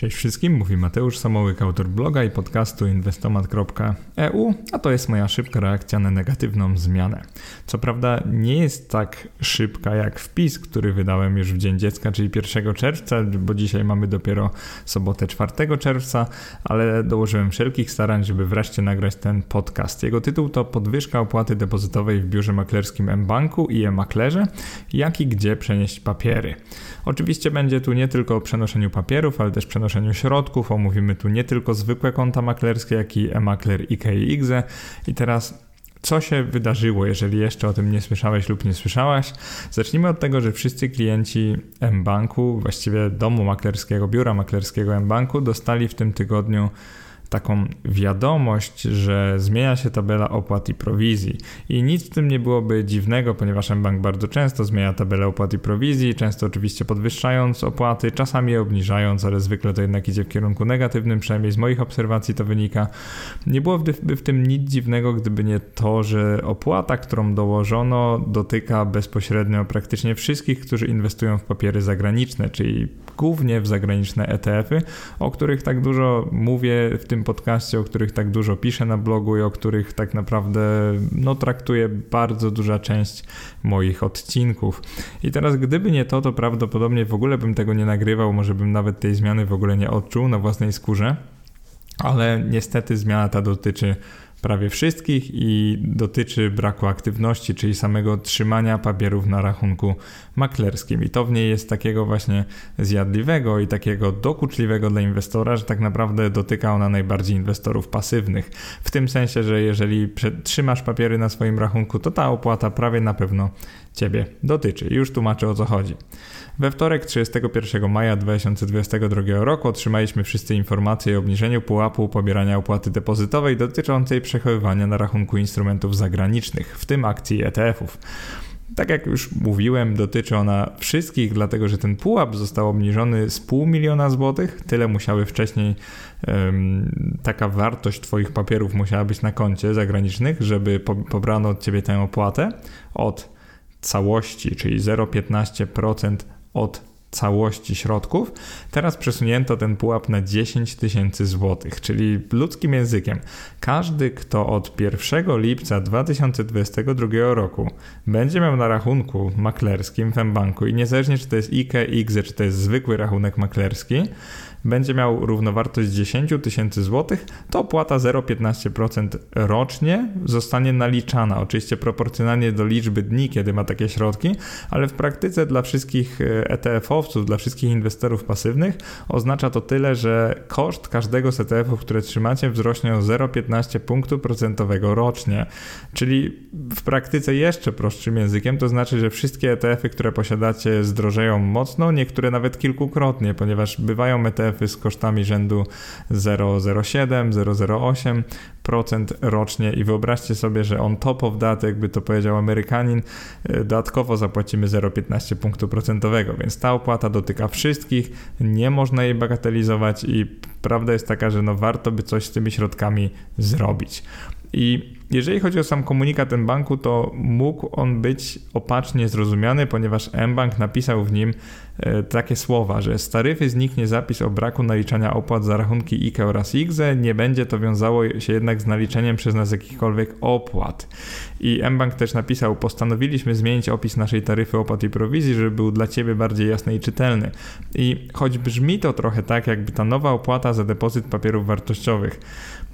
Cześć wszystkim, mówi Mateusz Samołyk, autor bloga i podcastu inwestomat.eu, a to jest moja szybka reakcja na negatywną zmianę. Co prawda nie jest tak szybka jak wpis, który wydałem już w Dzień Dziecka, czyli 1 czerwca, bo dzisiaj mamy dopiero sobotę 4 czerwca, ale dołożyłem wszelkich starań, żeby wreszcie nagrać ten podcast. Jego tytuł to Podwyżka opłaty depozytowej w biurze maklerskim mBanku i e-maklerze, jak i gdzie przenieść papiery. Oczywiście będzie tu nie tylko o przenoszeniu papierów, ale też przenoszeniu środków. Omówimy tu nie tylko zwykłe konta maklerskie, jak i e-makler i KIXE. I teraz co się wydarzyło, jeżeli jeszcze o tym nie słyszałeś lub nie słyszałaś? Zacznijmy od tego, że wszyscy klienci mBanku, właściwie domu maklerskiego, biura maklerskiego mBanku, dostali w tym tygodniu taką wiadomość, że zmienia się tabela opłat i prowizji. I nic w tym nie byłoby dziwnego, ponieważ mBank bardzo często zmienia tabelę opłat i prowizji, często oczywiście podwyższając opłaty, czasami je obniżając, ale zwykle to jednak idzie w kierunku negatywnym, przynajmniej z moich obserwacji to wynika. Nie byłoby w tym nic dziwnego, gdyby nie to, że opłata, którą dołożono, dotyka bezpośrednio praktycznie wszystkich, którzy inwestują w papiery zagraniczne, czyli głównie w zagraniczne ETF-y, o których tak dużo mówię w tym podcaście, o których tak dużo piszę na blogu i o których tak naprawdę no, traktuje bardzo duża część moich odcinków. I teraz, gdyby nie to, to prawdopodobnie w ogóle bym tego nie nagrywał, może bym nawet tej zmiany w ogóle nie odczuł na własnej skórze. Ale niestety zmiana ta dotyczy prawie wszystkich i dotyczy braku aktywności, czyli samego trzymania papierów na rachunku maklerskim. I to w niej jest takiego właśnie zjadliwego i takiego dokuczliwego dla inwestora, że tak naprawdę dotyka ona najbardziej inwestorów pasywnych. W tym sensie, że jeżeli trzymasz papiery na swoim rachunku, to ta opłata prawie na pewno Ciebie dotyczy. Już tłumaczę o co chodzi. We wtorek 31 maja 2022 roku otrzymaliśmy wszyscy informacje o obniżeniu pułapu pobierania opłaty depozytowej dotyczącej przechowywania na rachunku instrumentów zagranicznych, w tym akcji ETF-ów. Tak jak już mówiłem, dotyczy ona wszystkich, dlatego że ten pułap został obniżony z pół miliona złotych. Tyle musiały wcześniej, um, taka wartość Twoich papierów musiała być na koncie zagranicznych, żeby po, pobrano od Ciebie tę opłatę od całości, czyli 0,15% od całości środków. Teraz przesunięto ten pułap na 10 tysięcy złotych, czyli ludzkim językiem. Każdy, kto od 1 lipca 2022 roku będzie miał na rachunku maklerskim w mBanku i niezależnie czy to jest IKE, IGZE, czy to jest zwykły rachunek maklerski, będzie miał równowartość 10 tysięcy złotych, to opłata 0,15% rocznie zostanie naliczana. Oczywiście proporcjonalnie do liczby dni, kiedy ma takie środki, ale w praktyce dla wszystkich ETF-owców, dla wszystkich inwestorów pasywnych oznacza to tyle, że koszt każdego z ETF-ów, które trzymacie, wzrośnie o 0,15 punktu procentowego rocznie. Czyli w praktyce jeszcze prostszym językiem to znaczy, że wszystkie ETF-y, które posiadacie, zdrożeją mocno, niektóre nawet kilkukrotnie, ponieważ bywają ETF Z kosztami rzędu 0,07, 0,08% rocznie i wyobraźcie sobie, że on top of that, jakby to powiedział Amerykanin, e, dodatkowo zapłacimy 0,15 punktu procentowego, więc ta opłata dotyka wszystkich, nie można jej bagatelizować i prawda jest taka, że no warto by coś z tymi środkami zrobić. I jeżeli chodzi o sam komunikat banku, to mógł on być opacznie zrozumiany, ponieważ mBank napisał w nim e, takie słowa, że z taryfy zniknie zapis o braku naliczania opłat za rachunki IKE oraz IGZE, nie będzie to wiązało się jednak z naliczeniem przez nas jakichkolwiek opłat. I mBank też napisał, postanowiliśmy zmienić opis naszej taryfy opłat i prowizji, żeby był dla Ciebie bardziej jasny i czytelny. I choć brzmi to trochę tak, jakby ta nowa opłata za depozyt papierów wartościowych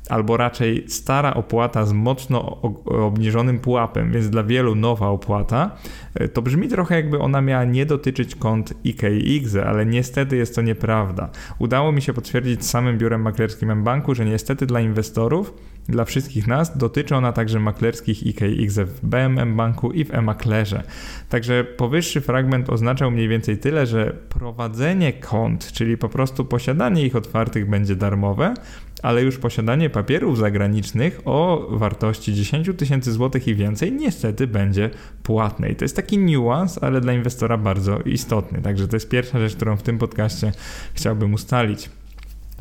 albo raczej stara opłata z mocno obniżonym pułapem, więc dla wielu nowa opłata, e, to brzmi trochę jakby ona miała nie dotyczyć kont IKX, ale niestety jest to nieprawda. Udało mi się potwierdzić samym biurem maklerskim banku, że niestety dla inwestorów, dla wszystkich nas dotyczy ona także maklerskich IKX w BMM Banku i w e-maklerze. Także powyższy fragment oznaczał mniej więcej tyle, że prowadzenie kont, czyli po prostu posiadanie ich otwartych będzie darmowe, ale już posiadanie papierów zagranicznych o wartości 10 tysięcy złotych i więcej niestety będzie płatne. I to jest taki niuans, ale dla inwestora bardzo istotny. Także to jest pierwsza rzecz, którą w tym podcaście chciałbym ustalić.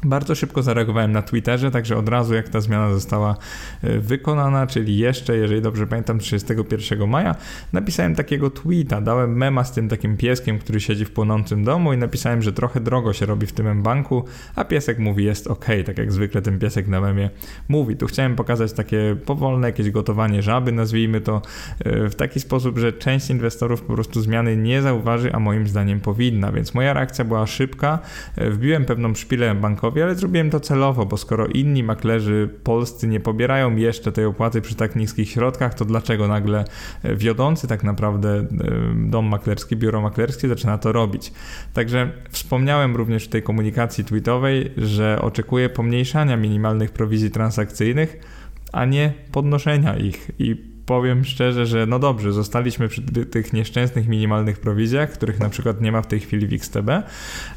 Bardzo szybko zareagowałem na Twitterze, także od razu jak ta zmiana została e, wykonana, czyli jeszcze, jeżeli dobrze pamiętam, 31 maja, napisałem takiego tweeta, dałem mema z tym takim pieskiem, który siedzi w płonącym domu i napisałem, że trochę drogo się robi w tym banku, a piesek mówi jest ok, tak jak zwykle ten piesek na memie mówi. Tu chciałem pokazać takie powolne jakieś gotowanie żaby, nazwijmy to, e, w taki sposób, że część inwestorów po prostu zmiany nie zauważy, a moim zdaniem powinna, więc moja reakcja była szybka, e, wbiłem pewną szpilę ale zrobiłem to celowo, bo skoro inni maklerzy polscy nie pobierają jeszcze tej opłaty przy tak niskich środkach, to dlaczego nagle e, wiodący tak naprawdę e, dom maklerski, biuro maklerskie zaczyna to robić? Także wspomniałem również w tej komunikacji tweetowej, że oczekuję pomniejszania minimalnych prowizji transakcyjnych, a nie podnoszenia ich i powiem szczerze, że no dobrze, zostaliśmy przy tych nieszczęsnych minimalnych prowizjach, których na przykład nie ma w tej chwili w XTB,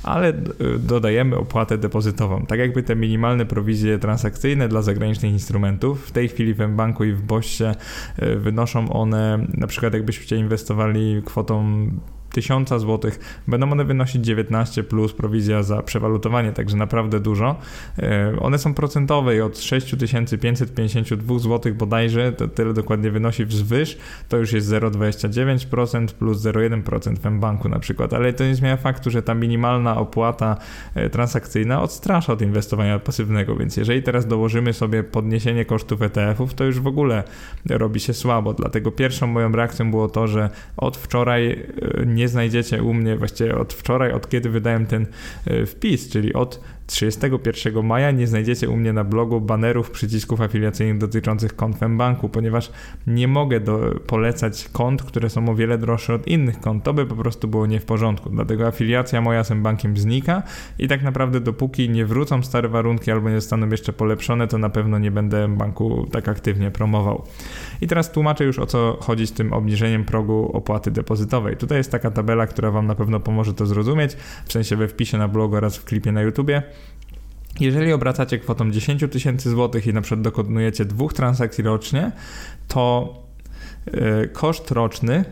ale dodajemy opłatę depozytową. Tak jakby te minimalne prowizje transakcyjne dla zagranicznych instrumentów w tej chwili w mBanku i w Boście e, wynoszą one, na przykład jakbyście inwestowali kwotą 1000 zł, będą one wynosić 19 plus prowizja za przewalutowanie, także naprawdę dużo. E, one są procentowe i od 6552 zł bodajże, to tyle dokładnie wynosi wzwyż, to już jest 0,29% plus 0,1% w banku na przykład, ale to nie zmienia faktu, że ta minimalna opłata e, transakcyjna odstrasza od inwestowania pasywnego, więc jeżeli teraz dołożymy sobie podniesienie kosztów ETF-ów, to już w ogóle robi się słabo, dlatego pierwszą moją reakcją było to, że od wczoraj e, nie znajdziecie u mnie właściwie od wczoraj, od kiedy wydałem ten e, wpis, czyli od 31 maja nie znajdziecie u mnie na blogu banerów, przycisków afiliacyjnych dotyczących kont w banku, ponieważ nie mogę do, polecać kont, które są o wiele droższe od innych kont. To by po prostu było nie w porządku. Dlatego afiliacja moja z bankiem znika i tak naprawdę dopóki nie wrócą stare warunki albo nie zostaną jeszcze polepszone, to na pewno nie będę banku tak aktywnie promował. I teraz tłumaczę już o co chodzi z tym obniżeniem progu opłaty depozytowej. Tutaj jest taka tabela, która Wam na pewno pomoże to zrozumieć, w sensie we wpisie na blogu oraz w klipie na YouTubie. Jeżeli obracacie kwotą 10 tysięcy złotych i na przykład dokonujecie dwóch transakcji rocznie, to e, koszt roczny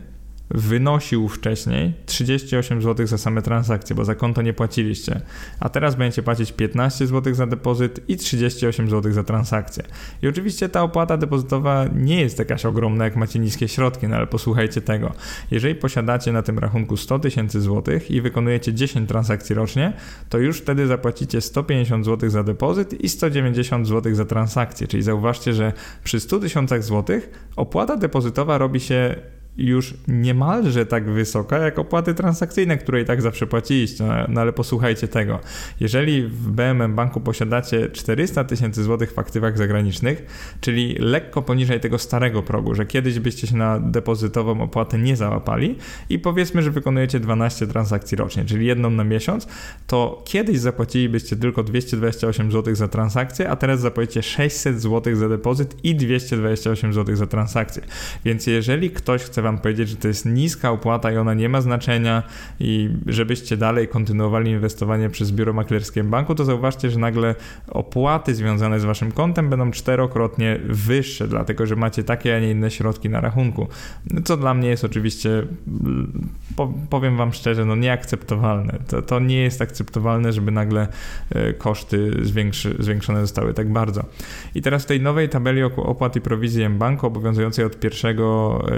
wynosił wcześniej 38 zł za same transakcje, bo za konto nie płaciliście, a teraz będziecie płacić 15 zł za depozyt i 38 zł za transakcję. I oczywiście ta opłata depozytowa nie jest jakaś ogromna, jak macie niskie środki, no ale posłuchajcie tego. Jeżeli posiadacie na tym rachunku 100 tysięcy złotych i wykonujecie 10 transakcji rocznie, to już wtedy zapłacicie 150 zł za depozyt i 190 zł za transakcję. Czyli zauważcie, że przy 100 tysiącach złotych opłata depozytowa robi się już niemalże tak wysoka jak opłaty transakcyjne, które i tak zawsze płaciliście. No, no ale posłuchajcie tego. Jeżeli w BMM Banku posiadacie 400 tysięcy złotych w aktywach zagranicznych, czyli lekko poniżej tego starego progu, że kiedyś byście się na depozytową opłatę nie załapali i powiedzmy, że wykonujecie 12 transakcji rocznie, czyli jedną na miesiąc, to kiedyś zapłacilibyście tylko 228 zł za transakcję, a teraz zapłacicie 600 zł za depozyt i 228 zł za transakcję. Więc jeżeli ktoś chce wam powiedzieć, że to jest niska opłata i ona nie ma znaczenia i żebyście dalej kontynuowali inwestowanie przez biuro maklerskie banku, to zauważcie, że nagle opłaty związane z waszym kontem będą czterokrotnie wyższe, dlatego że macie takie, a nie inne środki na rachunku. Co dla mnie jest oczywiście, powiem wam szczerze, no nieakceptowalne. To, to nie jest akceptowalne, żeby nagle e, koszty zwiększy, zwiększone zostały tak bardzo. I teraz w tej nowej tabeli opłat i prowizji banku obowiązującej od 1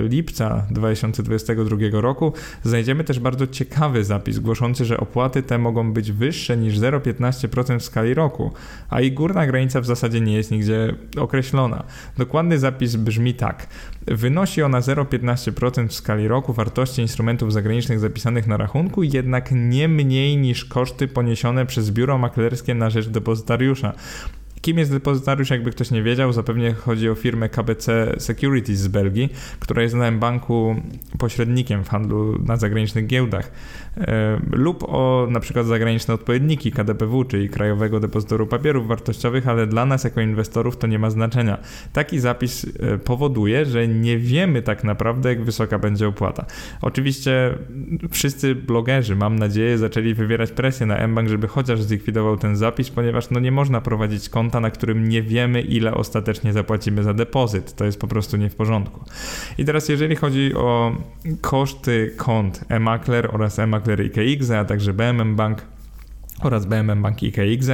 lipca 2022 roku znajdziemy też bardzo ciekawy zapis głoszący, że opłaty te mogą być wyższe niż 0,15% w skali roku, a ich górna granica w zasadzie nie jest nigdzie określona. Dokładny zapis brzmi tak. Wynosi ona 0,15% w skali roku wartości instrumentów zagranicznych zapisanych na rachunku, jednak nie mniej niż koszty poniesione przez biuro maklerskie na rzecz depozytariusza. Kim jest depozytariusz, jakby ktoś nie wiedział? Zapewne chodzi o firmę KBC Securities z Belgii, która jest na banku pośrednikiem w handlu na zagranicznych giełdach. E, lub o na przykład zagraniczne odpowiedniki KDPW, czyli Krajowego Depozytoru Papierów Wartościowych, ale dla nas jako inwestorów to nie ma znaczenia. Taki zapis e, powoduje, że nie wiemy tak naprawdę, jak wysoka będzie opłata. Oczywiście wszyscy blogerzy, mam nadzieję, zaczęli wywierać presję na mBank, żeby chociaż zlikwidował ten zapis, ponieważ no nie można prowadzić konta, na którym nie wiemy, ile ostatecznie zapłacimy za depozyt. To jest po prostu nie w porządku. I teraz jeżeli chodzi o koszty kont e-makler oraz e-makler i KX, a także BMM Bank, oraz BMM Bank IKX.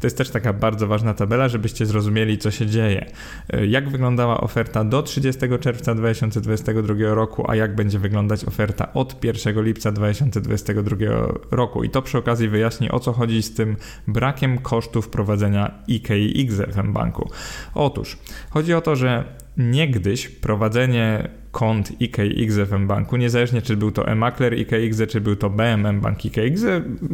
To jest też taka bardzo ważna tabela, żebyście zrozumieli, co się dzieje. E, jak wyglądała oferta do 30 czerwca 2022 roku, a jak będzie wyglądać oferta od 1 lipca 2022 roku. I to przy okazji wyjaśni, o co chodzi z tym brakiem kosztów prowadzenia IKX w M-Banku. Otóż chodzi o to, że niegdyś prowadzenie kont IKX w M-Banku, niezależnie czy był to e-makler IKX, czy był to BMM Bank IKX,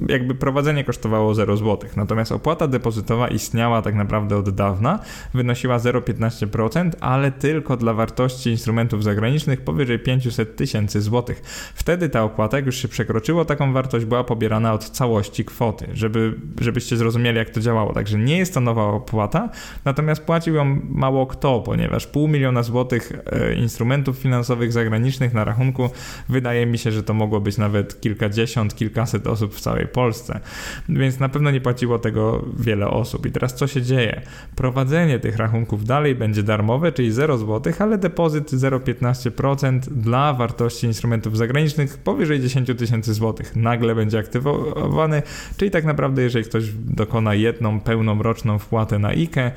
jakby prowadzenie kosztowało 0 zł. Natomiast opłata depozytowa istniała tak naprawdę od dawna, wynosiła 0,15%, ale tylko dla wartości instrumentów zagranicznych powyżej 500 tysięcy złotych. Wtedy ta opłata, jak już się przekroczyło taką wartość, była pobierana od całości kwoty, żeby, żebyście zrozumieli jak to działało. Także nie jest to nowa opłata, natomiast płacił ją mało kto, ponieważ pół miliona złotych e, instrumentów finansowych finansowych zagranicznych na rachunku, wydaje mi się, że to mogło być nawet kilkadziesiąt, kilkaset osób w całej Polsce. Więc na pewno nie płaciło tego wiele osób. I teraz co się dzieje? Prowadzenie tych rachunków dalej będzie darmowe, czyli 0 zł, ale depozyt 0,15% dla wartości instrumentów zagranicznych powyżej 10 tysięcy złotych nagle będzie aktywowany, czyli tak naprawdę jeżeli ktoś dokona jedną pełną roczną wpłatę na IKE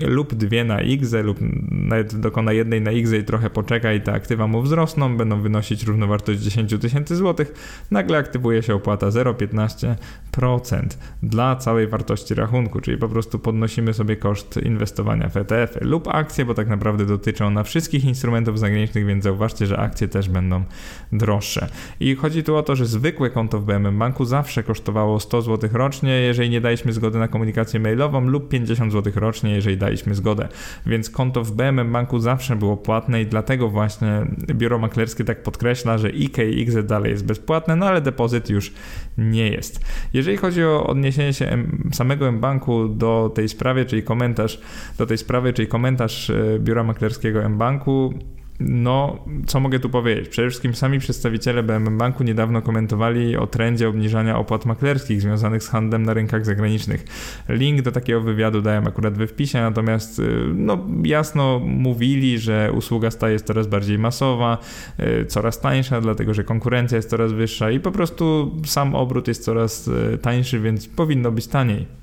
lub dwie na IGZE lub nawet dokona jednej na IGZE i trochę poczeka i te aktywa mu wzrosną, będą wynosić równowartość 10 tysięcy złotych, nagle aktywuje się opłata 0,15% dla całej wartości rachunku, czyli po prostu podnosimy sobie koszt inwestowania w ETF -y lub akcje, bo tak naprawdę dotyczą na wszystkich instrumentów zagranicznych, więc zauważcie, że akcje też będą droższe. I chodzi tu o to, że zwykłe konto w BMM Banku zawsze kosztowało 100 zł rocznie, jeżeli nie daliśmy zgody na komunikację mailową lub 50 zł rocznie, jeżeli daliśmy zgodę. Więc konto w BMM Banku zawsze było płatne i dlatego dlatego właśnie biuro maklerskie tak podkreśla, że IKX dalej jest bezpłatne, no ale depozyt już nie jest. Jeżeli chodzi o odniesienie się samego mBanku do tej sprawy, czyli komentarz do tej sprawy, czyli komentarz e, biura maklerskiego mBanku, no, co mogę tu powiedzieć? Przede wszystkim sami przedstawiciele BMM Banku niedawno komentowali o trendzie obniżania opłat maklerskich związanych z handlem na rynkach zagranicznych. Link do takiego wywiadu dałem akurat we wpisie, natomiast y, no, jasno mówili, że usługa staje się coraz bardziej masowa, y, coraz tańsza, dlatego że konkurencja jest coraz wyższa i po prostu sam obrót jest coraz y, tańszy, więc powinno być taniej.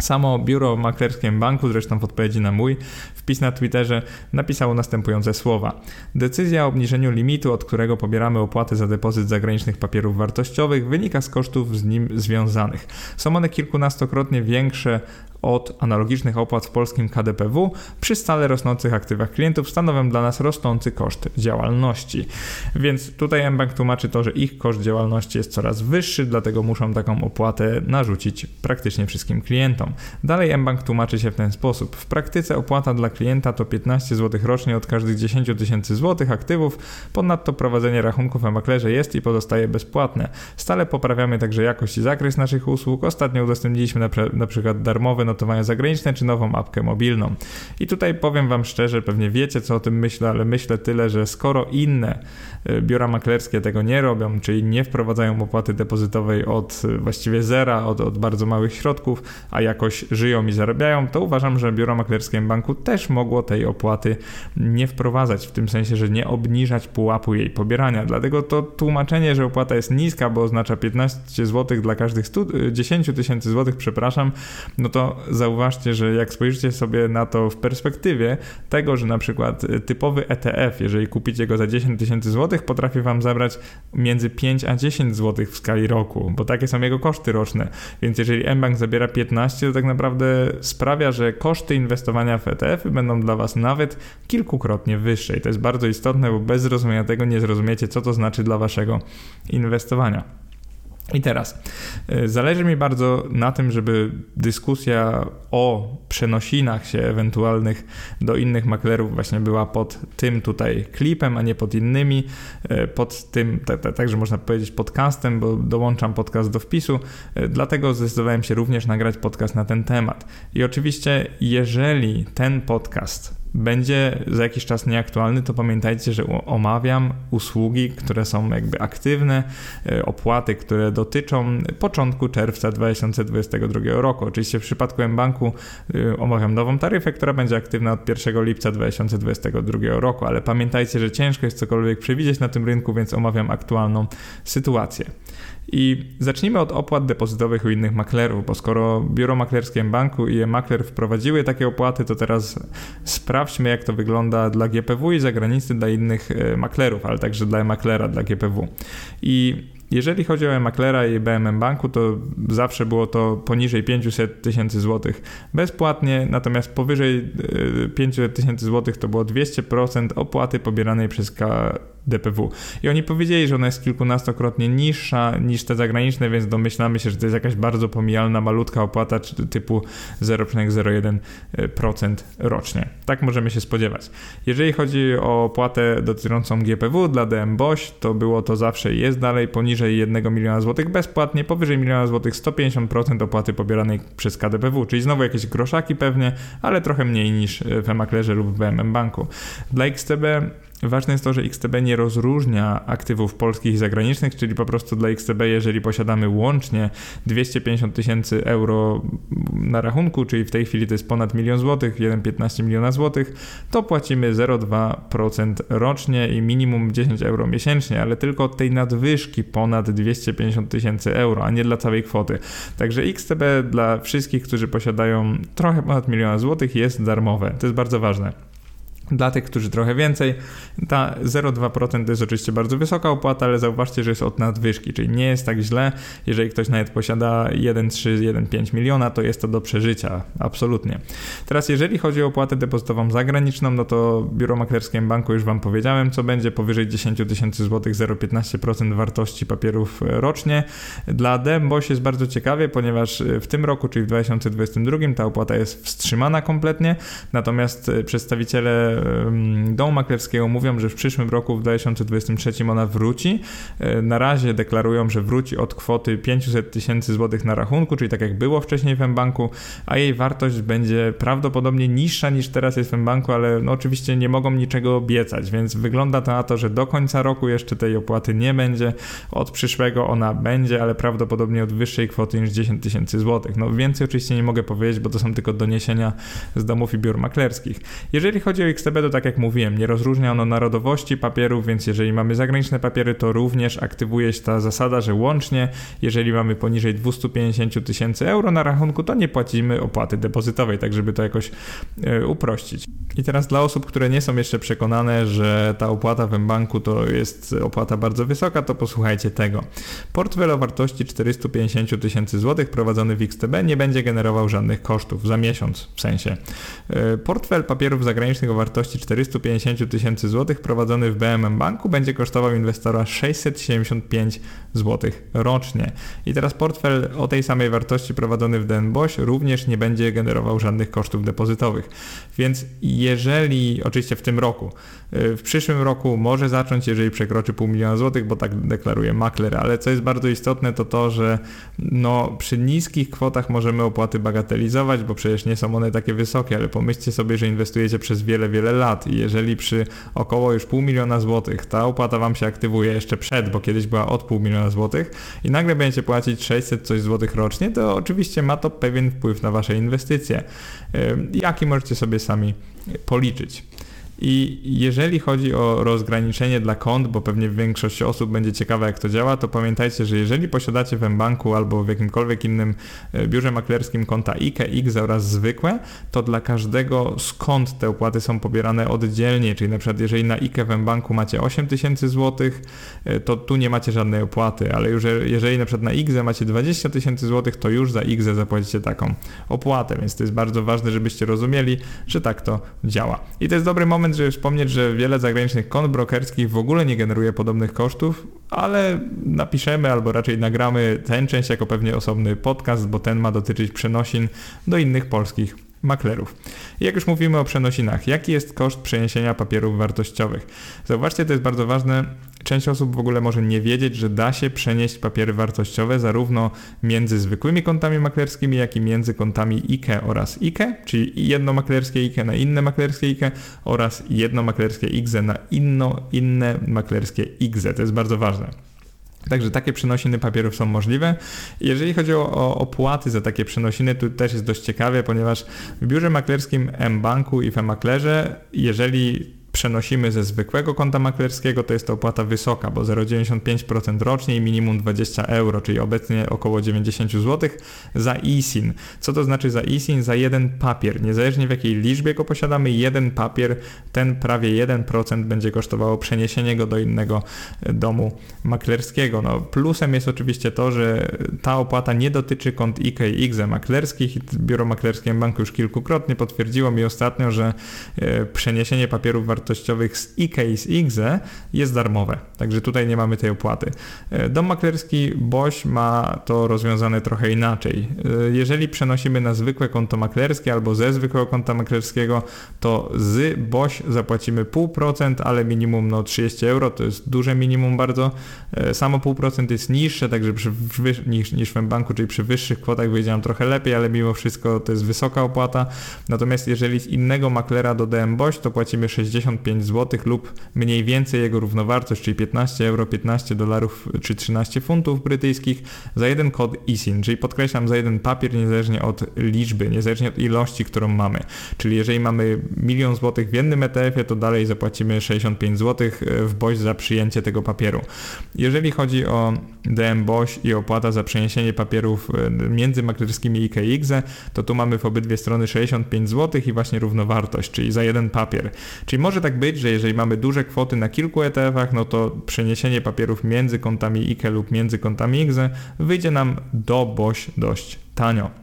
Samo biuro maklerskie banku, zresztą w odpowiedzi na mój wpis na Twitterze, napisało następujące słowa. Decyzja o obniżeniu limitu, od którego pobieramy opłaty za depozyt zagranicznych papierów wartościowych, wynika z kosztów z nim związanych. Są one kilkunastokrotnie większe od analogicznych opłat w polskim KDPW przy stale rosnących aktywach klientów stanowią dla nas rosnący koszt działalności. Więc tutaj mBank tłumaczy to, że ich koszt działalności jest coraz wyższy, dlatego muszą taką opłatę narzucić praktycznie wszystkim klientom. Dalej mBank tłumaczy się w ten sposób. W praktyce opłata dla klienta to 15 zł rocznie od każdych 10 tysięcy złotych aktywów, ponadto prowadzenie rachunków na maklerze jest i pozostaje bezpłatne. Stale poprawiamy także jakość i zakres naszych usług. Ostatnio udostępniliśmy na, na przykład darmowe notowania zagraniczne czy nową apkę mobilną. I tutaj powiem Wam szczerze, pewnie wiecie co o tym myślę, ale myślę tyle, że skoro inne biura maklerskie tego nie robią, czyli nie wprowadzają opłaty depozytowej od y, właściwie zera, od, od bardzo małych środków, a jakoś żyją i zarabiają, to uważam, że biuro maklerskie banku też mogło tej opłaty nie wprowadzać, w tym sensie, że nie obniżać pułapu jej pobierania. Dlatego to tłumaczenie, że opłata jest niska, bo oznacza 15 zł dla każdych 100, 10 y, tysięcy złotych, przepraszam, no to zauważcie, że jak spojrzycie sobie na to w perspektywie tego, że na przykład typowy ETF, jeżeli kupicie go za 10 tysięcy złotych, potrafi Wam zabrać między 5 a 10 złotych w skali roku, bo takie są jego koszty roczne. Więc jeżeli mBank zabiera 15, to tak naprawdę sprawia, że koszty inwestowania w ETF będą dla Was nawet kilkukrotnie wyższe. I to jest bardzo istotne, bo bez zrozumienia tego nie zrozumiecie, co to znaczy dla Waszego inwestowania. I teraz, y, zależy mi bardzo na tym, żeby dyskusja o przenosinach się ewentualnych do innych maklerów właśnie była pod tym tutaj klipem, a nie pod innymi, y, pod tym, także można powiedzieć podcastem, bo dołączam podcast do wpisu, y, dlatego zdecydowałem się również nagrać podcast na ten temat. I oczywiście, jeżeli ten podcast będzie za jakiś czas nieaktualny, to pamiętajcie, że omawiam usługi, które są jakby aktywne, e, opłaty, które dotyczą początku czerwca 2022 roku. Oczywiście w przypadku mBanku e, omawiam nową taryfę, która będzie aktywna od 1 lipca 2022 roku, ale pamiętajcie, że ciężko jest cokolwiek przewidzieć na tym rynku, więc omawiam aktualną sytuację. I zacznijmy od opłat depozytowych u innych maklerów, bo skoro biuro maklerskie banku i e-makler wprowadziły takie opłaty, to teraz sprawdźmy, jak to wygląda dla GPW i zagranicy dla innych e, maklerów, ale także dla e-maklera, dla GPW. I jeżeli chodzi o maklera i BMM Banku, to zawsze było to poniżej 500 tysięcy złotych bezpłatnie, natomiast powyżej 500 e, tysięcy złotych to było 200% opłaty pobieranej przez DPW. I oni powiedzieli, że ona jest kilkunastokrotnie niższa niż te zagraniczne, więc domyślamy się, że to jest jakaś bardzo pomijalna, malutka opłata typu 0,01% rocznie. Tak możemy się spodziewać. Jeżeli chodzi o opłatę dotyczącą GPW dla DM Boś, to było to zawsze i jest dalej poniżej 1 miliona złotych bezpłatnie, powyżej miliona złotych 150% opłaty pobieranej przez KDPW, czyli znowu jakieś groszaki pewnie, ale trochę mniej niż w Emaklerze lub w BMM Banku. Dla XTB Ważne jest to, że XTB nie rozróżnia aktywów polskich i zagranicznych, czyli po prostu dla XTB, jeżeli posiadamy łącznie 250 tysięcy euro na rachunku, czyli w tej chwili to jest ponad milion złotych, 1,15 miliona złotych, to płacimy 0,2% rocznie i minimum 10 euro miesięcznie, ale tylko od tej nadwyżki ponad 250 tysięcy euro, a nie dla całej kwoty. Także XTB dla wszystkich, którzy posiadają trochę ponad miliona złotych jest darmowe. To jest bardzo ważne. Dla tych, którzy trochę więcej, ta 0,2% to jest oczywiście bardzo wysoka opłata, ale zauważcie, że jest od nadwyżki, czyli nie jest tak źle. Jeżeli ktoś nawet posiada 1,3, 1,5 miliona, to jest to do przeżycia, absolutnie. Teraz, jeżeli chodzi o opłatę depozytową zagraniczną, no to biuro maklerskie banku już Wam powiedziałem, co będzie powyżej 10 tysięcy złotych, 0,15% wartości papierów rocznie. Dla Dembos jest bardzo ciekawie, ponieważ w tym roku, czyli w 2022, ta opłata jest wstrzymana kompletnie, natomiast przedstawiciele domu maklerskiego mówią, że w przyszłym roku, w 2023 ona wróci. E, na razie deklarują, że wróci od kwoty 500 tysięcy złotych na rachunku, czyli tak jak było wcześniej w banku, a jej wartość będzie prawdopodobnie niższa niż teraz jest w banku, ale no oczywiście nie mogą niczego obiecać, więc wygląda to na to, że do końca roku jeszcze tej opłaty nie będzie. Od przyszłego ona będzie, ale prawdopodobnie od wyższej kwoty niż 10 tysięcy złotych. No więcej oczywiście nie mogę powiedzieć, bo to są tylko doniesienia z domów i biur maklerskich. Jeżeli chodzi o XTB, to tak jak mówiłem, nie rozróżnia ono narodowości papierów, więc jeżeli mamy zagraniczne papiery, to również aktywuje się ta zasada, że łącznie, jeżeli mamy poniżej 250 tysięcy euro na rachunku, to nie płacimy opłaty depozytowej, tak żeby to jakoś e, uprościć. I teraz dla osób, które nie są jeszcze przekonane, że ta opłata w banku to jest opłata bardzo wysoka, to posłuchajcie tego. Portfel o wartości 450 tysięcy złotych prowadzony w XTB nie będzie generował żadnych kosztów za miesiąc w sensie. E, portfel papierów zagranicznych o wartości wartości 450 tysięcy złotych prowadzony w BMM Banku będzie kosztował inwestora 675 zł rocznie. I teraz portfel o tej samej wartości prowadzony w DNBOŚ również nie będzie generował żadnych kosztów depozytowych. Więc jeżeli, oczywiście w tym roku, y, w przyszłym roku może zacząć, jeżeli przekroczy pół miliona złotych, bo tak deklaruje makler, ale co jest bardzo istotne to to, że no, przy niskich kwotach możemy opłaty bagatelizować, bo przecież nie są one takie wysokie, ale pomyślcie sobie, że inwestujecie przez wiele, wiele lat i jeżeli przy około już pół miliona złotych ta opłata Wam się aktywuje jeszcze przed, bo kiedyś była od pół miliona złotych i nagle będziecie płacić 600 coś złotych rocznie, to oczywiście ma to pewien wpływ na Wasze inwestycje. Jaki możecie sobie sami policzyć. I jeżeli chodzi o rozgraniczenie dla kont, bo pewnie większość osób będzie ciekawa jak to działa, to pamiętajcie, że jeżeli posiadacie w banku albo w jakimkolwiek innym e, biurze maklerskim konta IKE, oraz zwykłe, to dla każdego skąd te opłaty są pobierane oddzielnie, czyli na przykład jeżeli na IKE w banku macie 8000 zł, e, to tu nie macie żadnej opłaty, ale już jeżeli na przykład na IGZE macie 20 tysięcy złotych, to już za IGZE zapłacicie taką opłatę, więc to jest bardzo ważne, żebyście rozumieli, że tak to działa. I to jest dobry moment, moment, żeby wspomnieć, że wiele zagranicznych kont brokerskich w ogóle nie generuje podobnych kosztów, ale napiszemy albo raczej nagramy tę część jako pewnie osobny podcast, bo ten ma dotyczyć przenosin do innych polskich maklerów. I jak już mówimy o przenosinach, jaki jest koszt przeniesienia papierów wartościowych? Zauważcie, to jest bardzo ważne. Część osób w ogóle może nie wiedzieć, że da się przenieść papiery wartościowe zarówno między zwykłymi kontami maklerskimi, jak i między kontami IKE oraz IKE, czyli jedno maklerskie IKE na inne maklerskie IKE oraz jedno maklerskie IGZE na inno, inne maklerskie IGZE. To jest bardzo ważne. Także takie przenosiny papierów są możliwe. Jeżeli chodzi o, opłaty za takie przenosiny, to też jest dość ciekawe, ponieważ w biurze maklerskim M-Banku i w M-Maklerze, jeżeli przenosimy ze zwykłego konta maklerskiego, to jest to opłata wysoka, bo 0,95% rocznie i minimum 20 euro, czyli obecnie około 90 zł za ISIN. Co to znaczy za ISIN? Za jeden papier. Niezależnie w jakiej liczbie go posiadamy, jeden papier, ten prawie 1% będzie kosztowało przeniesienie go do innego domu maklerskiego. No, plusem jest oczywiście to, że ta opłata nie dotyczy kont IKE i maklerskich. Biuro Maklerskie Banku już kilkukrotnie potwierdziło mi ostatnio, że e, przeniesienie papierów wartościowych wartościowych z IKE i z IGZE jest darmowe, także tutaj nie mamy tej opłaty. E, dom maklerski BOŚ ma to rozwiązane trochę inaczej. E, jeżeli przenosimy na zwykłe konto maklerskie albo ze zwykłego konta maklerskiego, to z BOŚ zapłacimy 0,5%, ale minimum no 30 euro, to jest duże minimum bardzo. E, samo 0,5% jest niższe, także przy, niż, niż w banku, czyli przy wyższych kwotach wyjdzie trochę lepiej, ale mimo wszystko to jest wysoka opłata. Natomiast jeżeli z innego maklera dodałem BOŚ, to płacimy 60 55 zł lub mniej więcej jego równowartość, czyli 15 euro, 15 dolarów czy 13 funtów brytyjskich za jeden kod ISIN, czyli podkreślam za jeden papier niezależnie od liczby, niezależnie od ilości, którą mamy. Czyli jeżeli mamy milion złotych w jednym ETF-ie, to dalej zapłacimy 65 zł w BOŚ za przyjęcie tego papieru. Jeżeli chodzi o DM BOŚ i opłata za przeniesienie papierów e, między maklerskimi i KX, to tu mamy w obydwie strony 65 zł i właśnie równowartość, czyli za jeden papier. Czyli może tak być, że jeżeli mamy duże kwoty na kilku ETF-ach, no to przeniesienie papierów między kontami IKE lub między kontami IGZE wyjdzie nam do BOŚ dość tanio.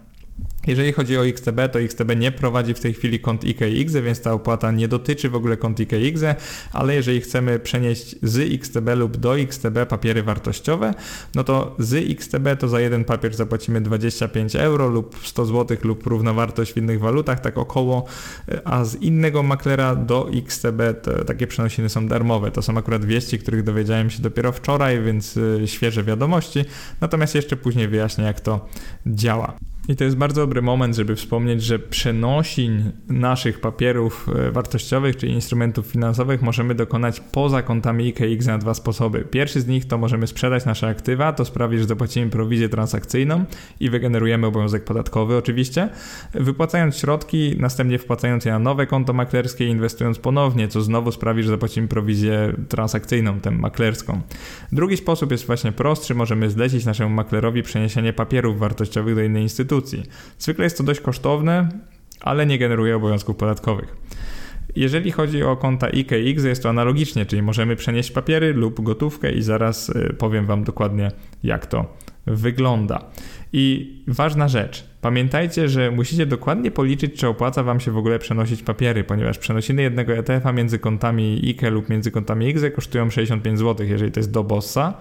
Jeżeli chodzi o XTB, to XTB nie prowadzi w tej chwili kont IKX, więc ta opłata nie dotyczy w ogóle kont IKX, ale jeżeli chcemy przenieść z XTB lub do XTB papiery wartościowe, no to z XTB to za jeden papier zapłacimy 25 euro lub 100 zł lub równowartość w innych walutach, tak około, a z innego maklera do XTB takie przenosiny są darmowe. To są akurat wieści, których dowiedziałem się dopiero wczoraj, więc y, świeże wiadomości, natomiast jeszcze później wyjaśnię jak to działa. I to jest bardzo dobry moment, żeby wspomnieć, że przenosin naszych papierów e, wartościowych czy instrumentów finansowych możemy dokonać poza kontami IKX na dwa sposoby. Pierwszy z nich to możemy sprzedać nasze aktywa, to sprawi, że zapłacimy prowizję transakcyjną i wygenerujemy obowiązek podatkowy oczywiście, wypłacając środki, następnie wpłacając je na nowe konto maklerskie i inwestując ponownie, co znowu sprawi, że zapłacimy prowizję transakcyjną, tę maklerską. Drugi sposób jest właśnie prostszy, możemy zlecić naszemu maklerowi przeniesienie papierów wartościowych do innej instytucji, instytucji. Zwykle jest to dość kosztowne, ale nie generuje obowiązków podatkowych. Jeżeli chodzi o konta IKX, jest to analogicznie, czyli możemy przenieść papiery lub gotówkę i zaraz y, powiem Wam dokładnie, jak to wygląda. I ważna rzecz, Pamiętajcie, że musicie dokładnie policzyć, czy opłaca Wam się w ogóle przenosić papiery, ponieważ przenosiny jednego ETF-a między kontami IKE lub między kontami IGZE kosztują 65 zł, jeżeli to jest do bossa,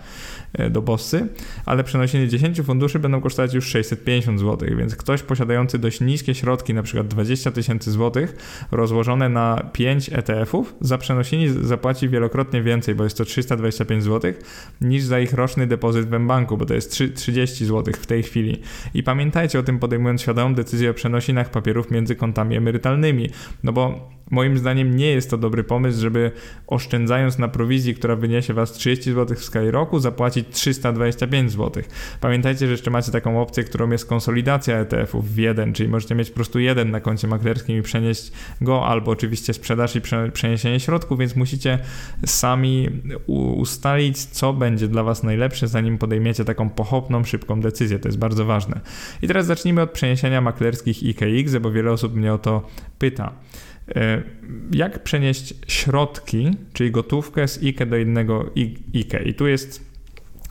e, do bossy, ale przenosiny 10 funduszy będą kosztować już 650 zł, więc ktoś posiadający dość niskie środki, na przykład 20 tysięcy złotych, rozłożone na 5 ETF-ów, za przenosiny zapłaci wielokrotnie więcej, bo jest to 325 zł, niż za ich roczny depozyt w banku, bo to jest 30 zł w tej chwili. I pamiętajcie o tym podejmując świadomą decyzję o przenosinach papierów między kontami emerytalnymi. No bo Moim zdaniem nie jest to dobry pomysł, żeby oszczędzając na prowizji, która wyniesie Was 30 zł w skali roku, zapłacić 325 zł. Pamiętajcie, że jeszcze macie taką opcję, którą jest konsolidacja ETF-ów w jeden, czyli możecie mieć po prostu jeden na koncie maklerskim i przenieść go, albo oczywiście sprzedaż i przeniesienie środków, więc musicie sami ustalić, co będzie dla Was najlepsze, zanim podejmiecie taką pochopną, szybką decyzję. To jest bardzo ważne. I teraz zacznijmy od przeniesienia maklerskich IKX, bo wiele osób mnie o to pyta. Jak przenieść środki, czyli gotówkę z IKE do innego IKE. I tu jest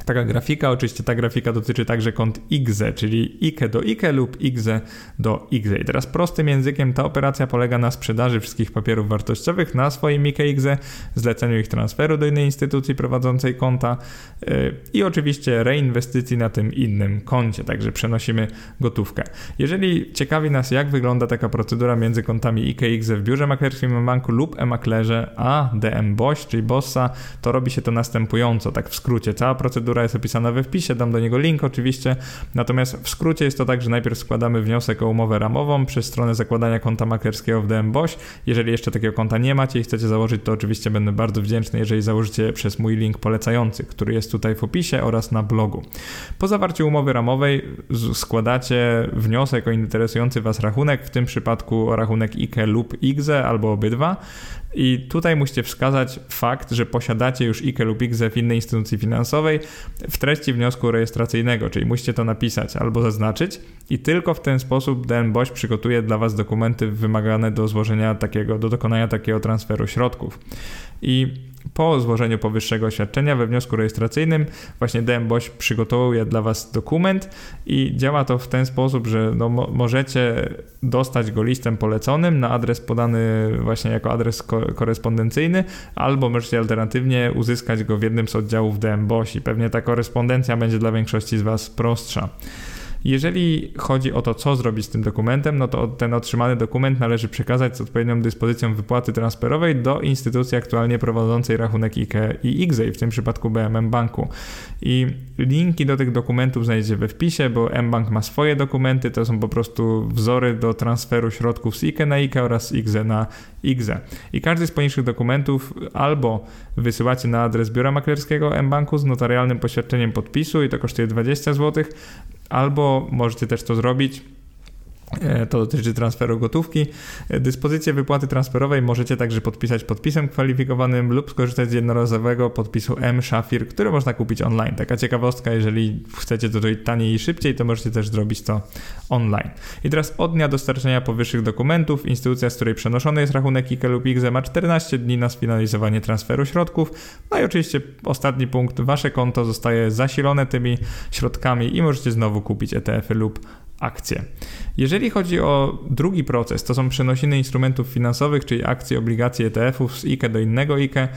taka grafika. Oczywiście ta grafika dotyczy także kont IGZE, czyli IKE do IKE lub IGZE do IGZE. I teraz prostym językiem ta operacja polega na sprzedaży wszystkich papierów wartościowych na swoim IKE IGZE, zleceniu ich transferu do innej instytucji prowadzącej konta yy, i oczywiście reinwestycji na tym innym koncie, także przenosimy gotówkę. Jeżeli ciekawi nas jak wygląda taka procedura między kontami IKE IGZE w biurze maklerskim banku lub e-maklerze a DM BOŚ, czyli BOSSA, to robi się to następująco, tak w skrócie. Cała procedura procedura jest opisana we wpisie, dam do niego link oczywiście. Natomiast w skrócie jest to tak, że najpierw składamy wniosek o umowę ramową przez stronę zakładania konta maklerskiego w DM BOŚ. Jeżeli jeszcze takiego konta nie macie i chcecie założyć, to oczywiście będę bardzo wdzięczny, jeżeli założycie przez mój link polecający, który jest tutaj w opisie oraz na blogu. Po zawarciu umowy ramowej składacie wniosek o interesujący Was rachunek, w tym przypadku rachunek IKE lub IGZE albo obydwa I tutaj musicie wskazać fakt, że posiadacie już IKE lub IGZE w innej instytucji finansowej w treści wniosku rejestracyjnego, czyli musicie to napisać albo zaznaczyć i tylko w ten sposób DNBOŚ przygotuje dla Was dokumenty wymagane do złożenia takiego, do dokonania takiego transferu środków. I po złożeniu powyższego oświadczenia we wniosku rejestracyjnym właśnie DMBOŚ przygotowuje dla Was dokument i działa to w ten sposób, że no, mo możecie dostać go listem poleconym na adres podany właśnie jako adres ko korespondencyjny, albo możecie alternatywnie uzyskać go w jednym z oddziałów DMBOŚ i pewnie ta korespondencja będzie dla większości z Was prostsza. Jeżeli chodzi o to, co zrobić z tym dokumentem, no to ten otrzymany dokument należy przekazać z odpowiednią dyspozycją wypłaty transferowej do instytucji aktualnie prowadzącej rachunek IKE i IGZE, w tym przypadku BMM Banku. I linki do tych dokumentów znajdziecie we wpisie, bo mBank ma swoje dokumenty, to są po prostu wzory do transferu środków z IKE na IKE oraz IGZE na IGZE. I każdy z poniższych dokumentów albo wysyłacie na adres biura maklerskiego mBanku z notarialnym poświadczeniem podpisu i to kosztuje 20 zł, albo możecie też to zrobić to dotyczy transferu gotówki. E, dyspozycję wypłaty transferowej możecie także podpisać podpisem kwalifikowanym lub skorzystać z jednorazowego podpisu M-Shafir, który można kupić online. Taka ciekawostka, jeżeli chcecie to zrobić taniej i szybciej, to możecie też zrobić to online. I teraz od dnia dostarczenia powyższych dokumentów instytucja, z której przenoszony jest rachunek IKE lub IGZE ma 14 dni na sfinalizowanie transferu środków. No i oczywiście ostatni punkt, wasze konto zostaje zasilone tymi środkami i możecie znowu kupić ETF-y lub akcje. Jeżeli chodzi o drugi proces, to są przenosiny instrumentów finansowych, czyli akcje, obligacje ETF-ów z IKE do innego IKE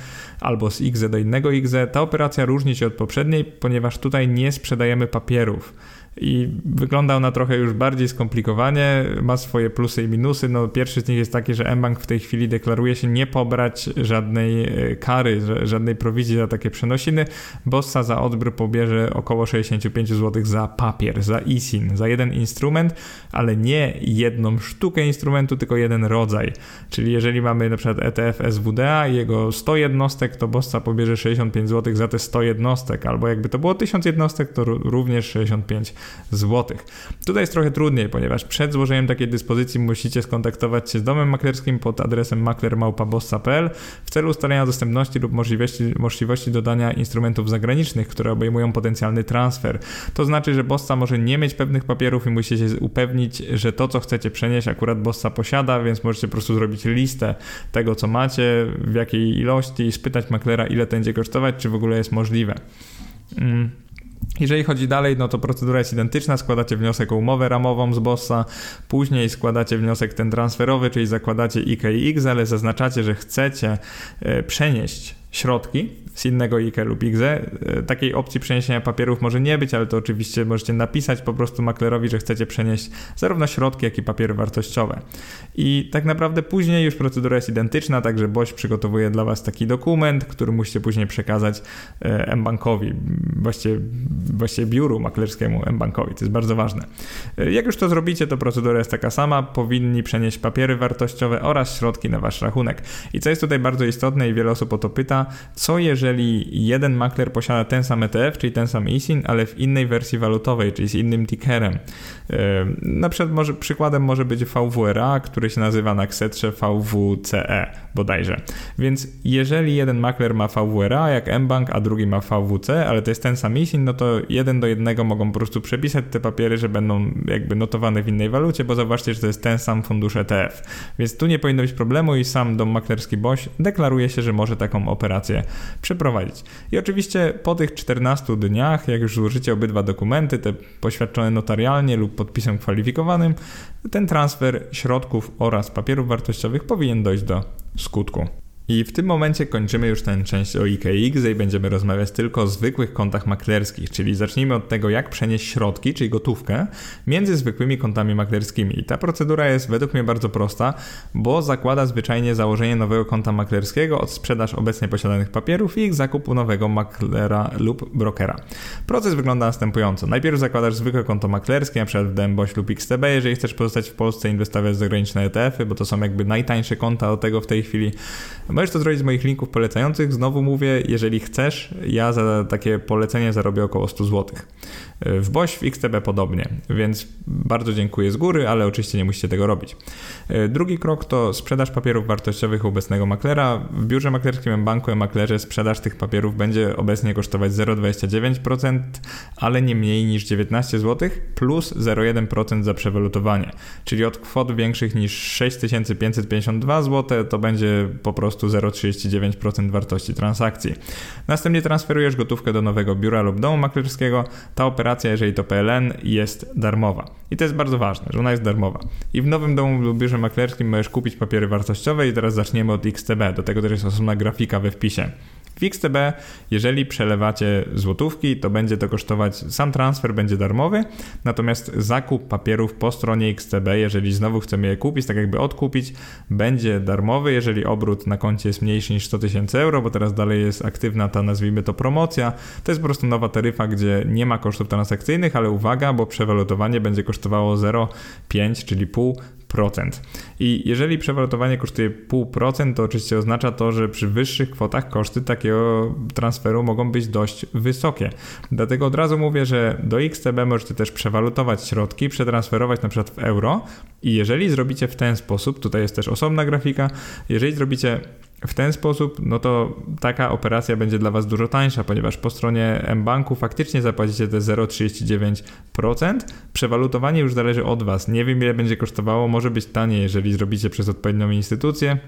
albo z IGZE do innego IGZE. Ta operacja różni się od poprzedniej, ponieważ tutaj nie sprzedajemy papierów i wygląda ona trochę już bardziej skomplikowanie, ma swoje plusy i minusy. No, pierwszy z nich jest taki, że mBank w tej chwili deklaruje się nie pobrać żadnej e, kary, żadnej prowizji za takie przenosiny. Bossa za odbiór pobierze około 65 zł za papier, za ISIN, za jeden instrument, ale nie jedną sztukę instrumentu, tylko jeden rodzaj. Czyli jeżeli mamy na przykład ETF SWDA i jego 100 jednostek, to Bossa pobierze 65 zł za te 100 jednostek, albo jakby to było 1000 jednostek, to również 65 zł. Tutaj jest trochę trudniej, ponieważ przed złożeniem takiej dyspozycji musicie skontaktować się z domem maklerskim pod adresem maklermałpabossa.pl w celu ustalenia dostępności lub możliwości, możliwości dodania instrumentów zagranicznych, które obejmują potencjalny transfer. To znaczy, że Bossa może nie mieć pewnych papierów i musicie się upewnić, że to, co chcecie przenieść, akurat Bossa posiada, więc możecie po prostu zrobić listę tego, co macie, w jakiej ilości i spytać maklera, ile to będzie kosztować, czy w ogóle jest możliwe. Mm. Jeżeli chodzi dalej, no to procedura jest identyczna. Składacie wniosek o umowę ramową z Bossa, później składacie wniosek ten transferowy, czyli zakładacie IKX, ale zaznaczacie, że chcecie e, przenieść środki z innego IKE lub IGZE. E, takiej opcji przeniesienia papierów może nie być, ale to oczywiście możecie napisać po prostu maklerowi, że chcecie przenieść zarówno środki, jak i papiery wartościowe. I tak naprawdę później już procedura jest identyczna, także BOŚ przygotowuje dla Was taki dokument, który musicie później przekazać e, mBankowi, właściwie, właściwie biuru maklerskiemu mBankowi. To jest bardzo ważne. E, jak już to zrobicie, to procedura jest taka sama. Powinni przenieść papiery wartościowe oraz środki na Wasz rachunek. I co jest tutaj bardzo istotne i wiele osób o to pyta, co jeżeli jeden makler posiada ten sam ETF, czyli ten sam ISIN, ale w innej wersji walutowej, czyli z innym tickerem. Na przykład może, przykładem może być VWRA, który się nazywa na ksetrze VWCE bodajże. Więc jeżeli jeden makler ma VWRA jak mBank, a drugi ma VWC, ale to jest ten sam ISIN, no to jeden do jednego mogą po prostu przepisać te papiery, że będą jakby notowane w innej walucie, bo zobaczcie, że to jest ten sam fundusz ETF. Więc tu nie powinno być problemu i sam dom maklerski BOŚ deklaruje się, że może taką operację przeprowadzić. I oczywiście po tych 14 dniach, jak już złożycie obydwa dokumenty, te poświadczone notarialnie lub podpisem kwalifikowanym, ten transfer środków oraz papierów wartościowych powinien dojść do skutku. I w tym momencie kończymy już tę część o IKX i będziemy rozmawiać tylko o zwykłych kontach maklerskich, czyli zacznijmy od tego, jak przenieść środki, czyli gotówkę, między zwykłymi kontami maklerskimi. I ta procedura jest według mnie bardzo prosta, bo zakłada zwyczajnie założenie nowego konta maklerskiego od sprzedaż obecnie posiadanych papierów i ich zakupu nowego maklera lub brokera. Proces wygląda następująco. Najpierw zakładasz zwykłe konto maklerskie, np. w DMBOŚ lub XTB, jeżeli chcesz pozostać w Polsce inwestować w zagraniczne ETF-y, bo to są jakby najtańsze konta do tego w tej chwili Możesz to zrobić z moich linków polecających. Znowu mówię, jeżeli chcesz, ja za takie polecenie zarobię około 100 zł. W BOŚ, w XTB podobnie, więc bardzo dziękuję z góry, ale oczywiście nie musicie tego robić. Drugi krok to sprzedaż papierów wartościowych obecnego maklera. W biurze maklerskim banku maklerze sprzedaż tych papierów będzie obecnie kosztować 0,29%, ale nie mniej niż 19 zł plus 0,1% za przewalutowanie. Czyli od kwot większych niż 6552 zł to będzie po prostu 0,39% wartości transakcji. Następnie transferujesz gotówkę do nowego biura lub domu maklerskiego. Ta operacja, jeżeli to PLN, jest darmowa. I to jest bardzo ważne, że ona jest darmowa. I w nowym domu lub biurze maklerskim możesz kupić papiery wartościowe i teraz zaczniemy od XTB. Do tego też jest osobna grafika we wpisie. W XTB, jeżeli przelewacie złotówki, to będzie to kosztować, sam transfer będzie darmowy, natomiast zakup papierów po stronie XTB, jeżeli znowu chcemy je kupić, tak jakby odkupić, będzie darmowy, jeżeli obrót na koncie jest mniejszy niż 100 tysięcy euro, bo teraz dalej jest aktywna ta, nazwijmy to, promocja. To jest po prostu nowa taryfa, gdzie nie ma kosztów transakcyjnych, ale uwaga, bo przewalutowanie będzie kosztowało 0,5, czyli pół i jeżeli przewalutowanie kosztuje 0,5%, to oczywiście oznacza to, że przy wyższych kwotach koszty takiego transferu mogą być dość wysokie. Dlatego od razu mówię, że do XTB możecie też przewalutować środki, przetransferować na przykład w euro i jeżeli zrobicie w ten sposób, tutaj jest też osobna grafika, jeżeli zrobicie w ten sposób, no to taka operacja będzie dla Was dużo tańsza, ponieważ po stronie mBanku faktycznie zapłacicie te 0,39%. Przewalutowanie już zależy od Was. Nie wiem, ile będzie kosztowało, może być taniej, jeżeli zrobicie przez odpowiednią instytucję.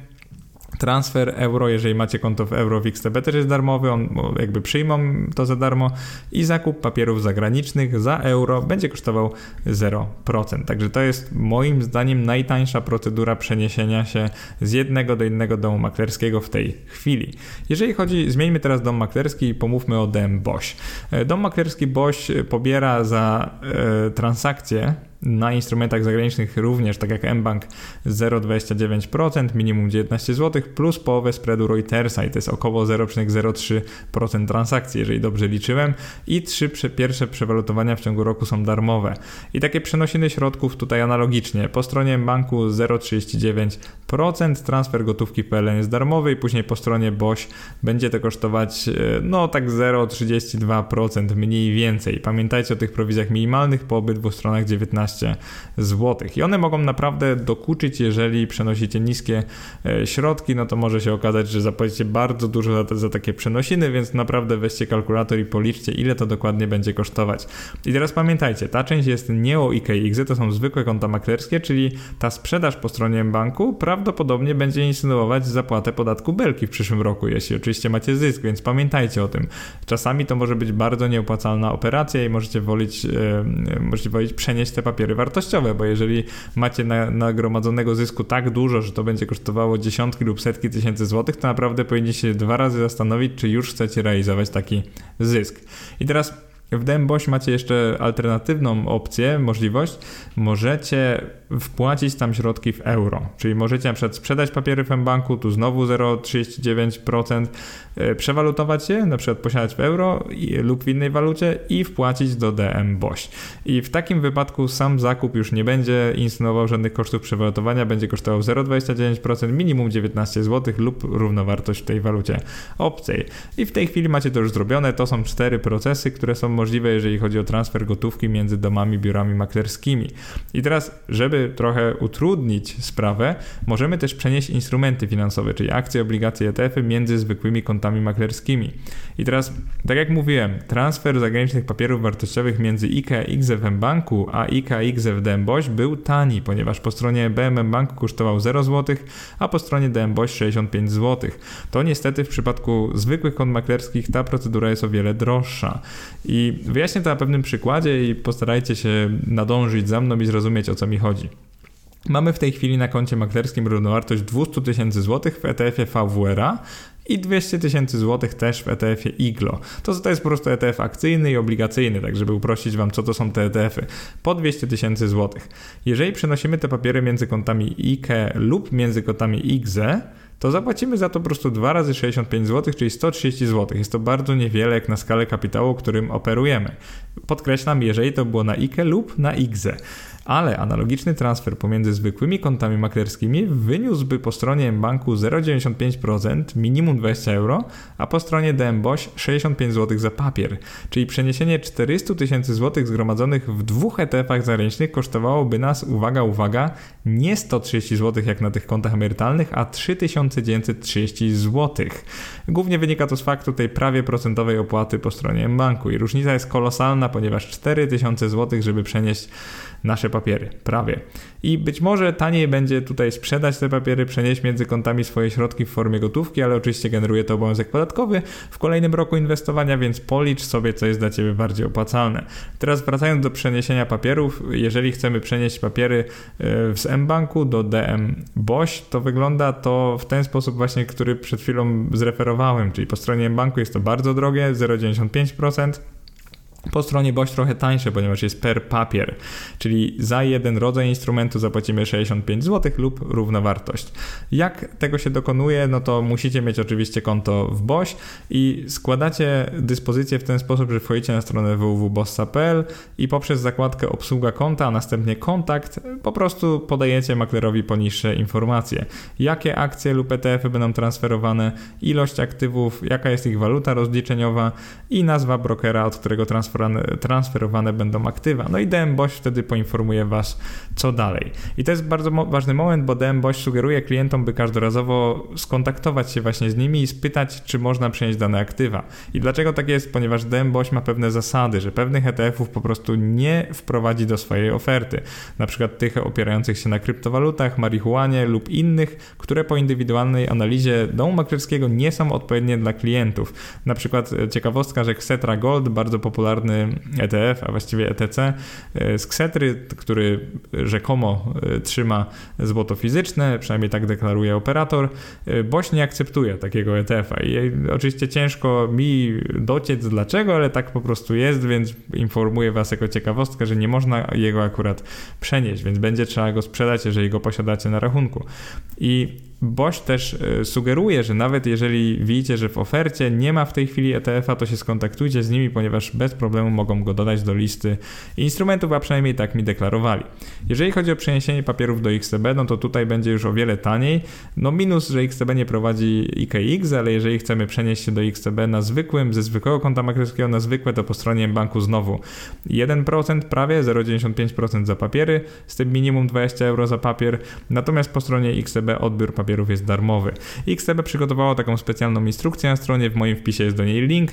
Transfer euro, jeżeli macie konto w euro w XTB też jest darmowy, on jakby przyjmą to za darmo i zakup papierów zagranicznych za euro będzie kosztował 0%. Także to jest moim zdaniem najtańsza procedura przeniesienia się z jednego do innego domu maklerskiego w tej chwili. Jeżeli chodzi, zmieńmy teraz dom maklerski i pomówmy o DM BOŚ. E, dom maklerski BOŚ pobiera za e, transakcje na instrumentach zagranicznych również, tak jak mBank 0,29%, minimum 19 zł, plus połowę spreadu Reutersa i to jest około 0,03% transakcji, jeżeli dobrze liczyłem i trzy pierwsze przewalutowania w ciągu roku są darmowe. I takie przenosiny środków tutaj analogicznie. Po stronie banku 0,39%, transfer gotówki PLN jest darmowy i później po stronie BOŚ będzie to kosztować e, no tak 0,32% mniej więcej. Pamiętajcie o tych prowizjach minimalnych po obydwu stronach 19 15 zł. I one mogą naprawdę dokuczyć, jeżeli przenosicie niskie e, środki, no to może się okazać, że zapłacicie bardzo dużo za, za takie przenosiny, więc naprawdę weźcie kalkulator i policzcie, ile to dokładnie będzie kosztować. I teraz pamiętajcie, ta część jest nie o IKX, to są zwykłe konta maklerskie, czyli ta sprzedaż po stronie banku prawdopodobnie będzie insynuować zapłatę podatku belki w przyszłym roku, jeśli oczywiście macie zysk, więc pamiętajcie o tym. Czasami to może być bardzo nieopłacalna operacja i możecie wolić, yy, możecie wolić przenieść te papiery papiery wartościowe, bo jeżeli macie na, nagromadzonego zysku tak dużo, że to będzie kosztowało dziesiątki lub setki tysięcy złotych, to naprawdę powinniście się dwa razy zastanowić, czy już chcecie realizować taki zysk. I teraz w DMBOŚ macie jeszcze alternatywną opcję, możliwość. Możecie wpłacić tam środki w euro, czyli możecie na przykład sprzedać papiery w banku, tu znowu 0,39%, e, przewalutować je, na przykład posiadać w euro lub w innej walucie i wpłacić do DM BOŚ. I w takim wypadku sam zakup już nie będzie insynuował żadnych kosztów przewalutowania, będzie kosztował 0,29%, minimum 19 zł lub równowartość w tej walucie obcej. I w tej chwili macie to już zrobione, to są cztery procesy, które są możliwe, jeżeli chodzi o transfer gotówki między domami, biurami maklerskimi. I teraz, żeby trochę utrudnić sprawę, możemy też przenieść instrumenty finansowe, czyli akcje, obligacje, ETF-y między zwykłymi kontami maklerskimi. I teraz, tak jak mówiłem, transfer zagranicznych papierów wartościowych między IKX w banku a IKX w DMBOŚ był tani, ponieważ po stronie BMM Banku kosztował 0 zł, a po stronie DMBOŚ 65 zł. To niestety w przypadku zwykłych kont maklerskich ta procedura jest o wiele droższa. I wyjaśnię to na pewnym przykładzie i postarajcie się nadążyć za mną i zrozumieć o co mi chodzi. Mamy w tej chwili na koncie maklerskim równowartość 200 tysięcy złotych w ETF-ie VWR i 200 tysięcy złotych też w ETF-ie IGLO. To, to jest po prostu ETF akcyjny i obligacyjny, tak żeby uprościć Wam, co to są te ETF-y. Po 200 tysięcy złotych. Jeżeli przenosimy te papiery między kontami IKE lub między kontami IGZE, to zapłacimy za to po prostu 2 razy 65 zł, czyli 130 zł. Jest to bardzo niewiele jak na skalę kapitału, którym operujemy. Podkreślam, jeżeli to było na IKE lub na IGZE ale analogiczny transfer pomiędzy zwykłymi kontami maklerskimi wyniósłby po stronie banku 0,95%, minimum 20 euro, a po stronie DM Boś 65 zł za papier. Czyli przeniesienie 400 tysięcy złotych zgromadzonych w dwóch ETF-ach zagranicznych kosztowałoby nas, uwaga, uwaga, nie 130 zł jak na tych kontach emerytalnych, a 3930 zł. Głównie wynika to z faktu tej prawie procentowej opłaty po stronie banku i różnica jest kolosalna, ponieważ 4000 zł, żeby przenieść nasze papiery, prawie. I być może taniej będzie tutaj sprzedać te papiery, przenieść między kontami swoje środki w formie gotówki, ale oczywiście generuje to obowiązek podatkowy w kolejnym roku inwestowania, więc policz sobie, co jest dla Ciebie bardziej opłacalne. Teraz wracając do przeniesienia papierów, jeżeli chcemy przenieść papiery e, z mBanku do DM BOŚ, to wygląda to w ten sposób właśnie, który przed chwilą zreferowałem, czyli po stronie mBanku jest to bardzo drogie, 0,95%, po stronie BOŚ trochę tańsze, ponieważ jest per papier, czyli za jeden rodzaj instrumentu zapłacimy 65 zł lub równowartość. Jak tego się dokonuje, no to musicie mieć oczywiście konto w BOŚ i składacie dyspozycję w ten sposób, że wchodzicie na stronę www.bossa.pl i poprzez zakładkę obsługa konta, a następnie kontakt po prostu podajecie maklerowi poniższe informacje. Jakie akcje lub ETF-y będą transferowane, ilość aktywów, jaka jest ich waluta rozliczeniowa i nazwa brokera, od którego transferowane transferowane będą aktywa. No i DM Boś wtedy poinformuje Was, co dalej. I to jest bardzo ważny moment, bo DM Boś sugeruje klientom, by każdorazowo skontaktować się właśnie z nimi i spytać, czy można przenieść dane aktywa. I dlaczego tak jest? Ponieważ DM Boś ma pewne zasady, że pewnych ETF-ów po prostu nie wprowadzi do swojej oferty. Na przykład tych opierających się na kryptowalutach, marihuanie lub innych, które po indywidualnej analizie domu maklerskiego nie są odpowiednie dla klientów. Na przykład ciekawostka, że Xetra Gold, bardzo popularny popularny ETF, a właściwie ETC e, z Ksetry, który rzekomo e, trzyma złoto fizyczne, przynajmniej tak deklaruje operator, e, Boś nie akceptuje takiego ETF-a i oczywiście ciężko mi dociec dlaczego, ale tak po prostu jest, więc informuję Was jako ciekawostkę, że nie można jego akurat przenieść, więc będzie trzeba go sprzedać, jeżeli go posiadacie na rachunku. I Boś też e, sugeruje, że nawet jeżeli widzicie, że w ofercie nie ma w tej chwili ETF-a, to się skontaktujcie z nimi, ponieważ bez problemu mogą go dodać do listy instrumentów, a przynajmniej tak mi deklarowali. Jeżeli chodzi o przeniesienie papierów do XTB, no to tutaj będzie już o wiele taniej. No minus, że XTB nie prowadzi IKX, ale jeżeli chcemy przenieść się do XTB na zwykłym, ze zwykłego konta maklerskiego na zwykłe, to po stronie banku znowu 1% prawie, 0,95% za papiery, z tym minimum 20 euro za papier, natomiast po stronie XTB odbiór papierów papierów jest darmowy. XTB przygotowało taką specjalną instrukcję na stronie, w moim wpisie jest do niej link.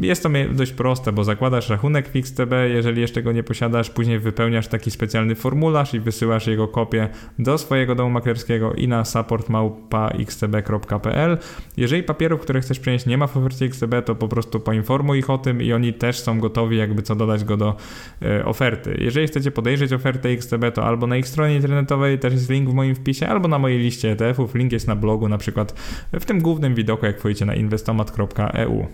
Jest to dość proste, bo zakładasz rachunek w XTB, jeżeli jeszcze go nie posiadasz, później wypełniasz taki specjalny formularz i wysyłasz jego kopię do swojego domu maklerskiego i na supportmałpa.xtb.pl. Jeżeli papierów, które chcesz przenieść nie ma w ofercie XTB, to po prostu poinformuj ich o tym i oni też są gotowi jakby co dodać go do e, oferty. Jeżeli chcecie podejrzeć ofertę XTB, to albo na ich stronie internetowej też jest link w moim wpisie, albo na mojej liście ETF-ów. Link jest na blogu, na przykład w tym głównym widoku, jak wchodzicie na investomat.eu.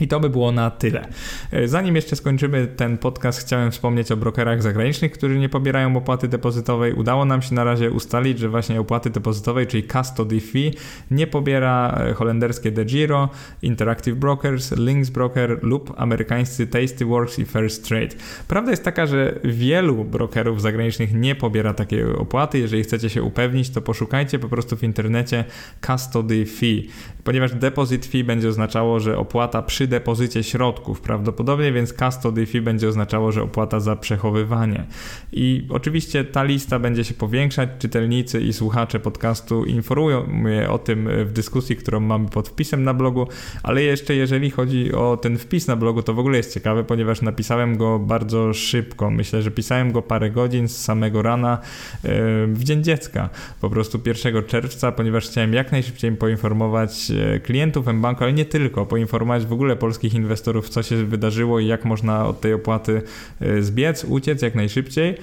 I to by było na tyle. E, zanim jeszcze skończymy ten podcast, chciałem wspomnieć o brokerach zagranicznych, którzy nie pobierają opłaty depozytowej. Udało nam się na razie ustalić, że właśnie opłaty depozytowej, czyli custody fee, nie pobiera e, holenderskie DeGiro, Interactive Brokers, Links Broker lub amerykańscy Tastyworks i First Trade. Prawda jest taka, że wielu brokerów zagranicznych nie pobiera takiej opłaty. Jeżeli chcecie się upewnić, to poszukajcie po prostu w internecie custody fee, ponieważ deposit fee będzie oznaczało, że opłata przy depozycie środków prawdopodobnie, więc custody fee będzie oznaczało, że opłata za przechowywanie. I oczywiście ta lista będzie się powiększać. Czytelnicy i słuchacze podcastu informują mnie o tym w dyskusji, którą mamy pod wpisem na blogu, ale jeszcze jeżeli chodzi o ten wpis na blogu, to w ogóle jest ciekawe, ponieważ napisałem go bardzo szybko. Myślę, że pisałem go parę godzin z samego rana e, w Dzień Dziecka, po prostu 1 czerwca, ponieważ chciałem jak najszybciej poinformować e, klientów mBanku, ale nie tylko, poinformować w ogóle polskich inwestorów, co się wydarzyło i jak można od tej opłaty e, zbiec, uciec jak najszybciej.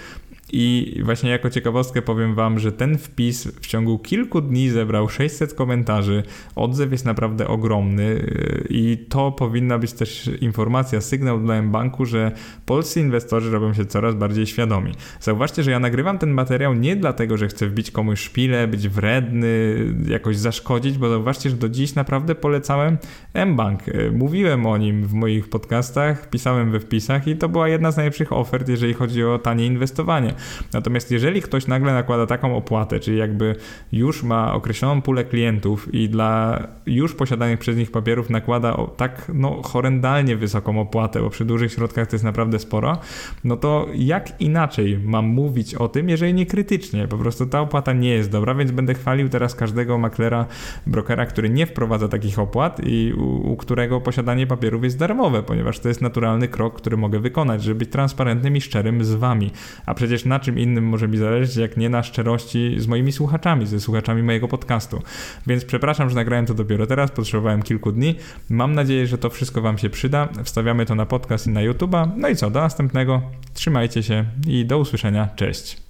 I właśnie jako ciekawostkę powiem Wam, że ten wpis w ciągu kilku dni zebrał 600 komentarzy. Odzew jest naprawdę ogromny y, i to powinna być też informacja, sygnał dla banku, że polscy inwestorzy robią się coraz bardziej świadomi. Zauważcie, że ja nagrywam ten materiał nie dlatego, że chcę wbić komuś szpilę, być wredny, jakoś zaszkodzić, bo zauważcie, że do dziś naprawdę polecałem mBank. Y, mówiłem o nim w moich podcastach, pisałem we wpisach i to była jedna z najlepszych ofert, jeżeli chodzi o tanie inwestowanie. Natomiast jeżeli ktoś nagle nakłada taką opłatę, czyli jakby już ma określoną pulę klientów i dla już posiadanych przez nich papierów nakłada tak no, horrendalnie wysoką opłatę, bo przy dużych środkach to jest naprawdę sporo, no to jak inaczej mam mówić o tym, jeżeli nie krytycznie? Po prostu ta opłata nie jest dobra, więc będę chwalił teraz każdego maklera, brokera, który nie wprowadza takich opłat i u, u którego posiadanie papierów jest darmowe, ponieważ to jest naturalny krok, który mogę wykonać, żeby być transparentnym i szczerym z wami. A na czym innym może mi zależeć, jak nie na szczerości z moimi słuchaczami, ze słuchaczami mojego podcastu. Więc przepraszam, że nagrałem to dopiero teraz, potrzebowałem kilku dni. Mam nadzieję, że to wszystko wam się przyda. Wstawiamy to na podcast i na YouTube'a. No i co, do następnego. Trzymajcie się i do usłyszenia. Cześć.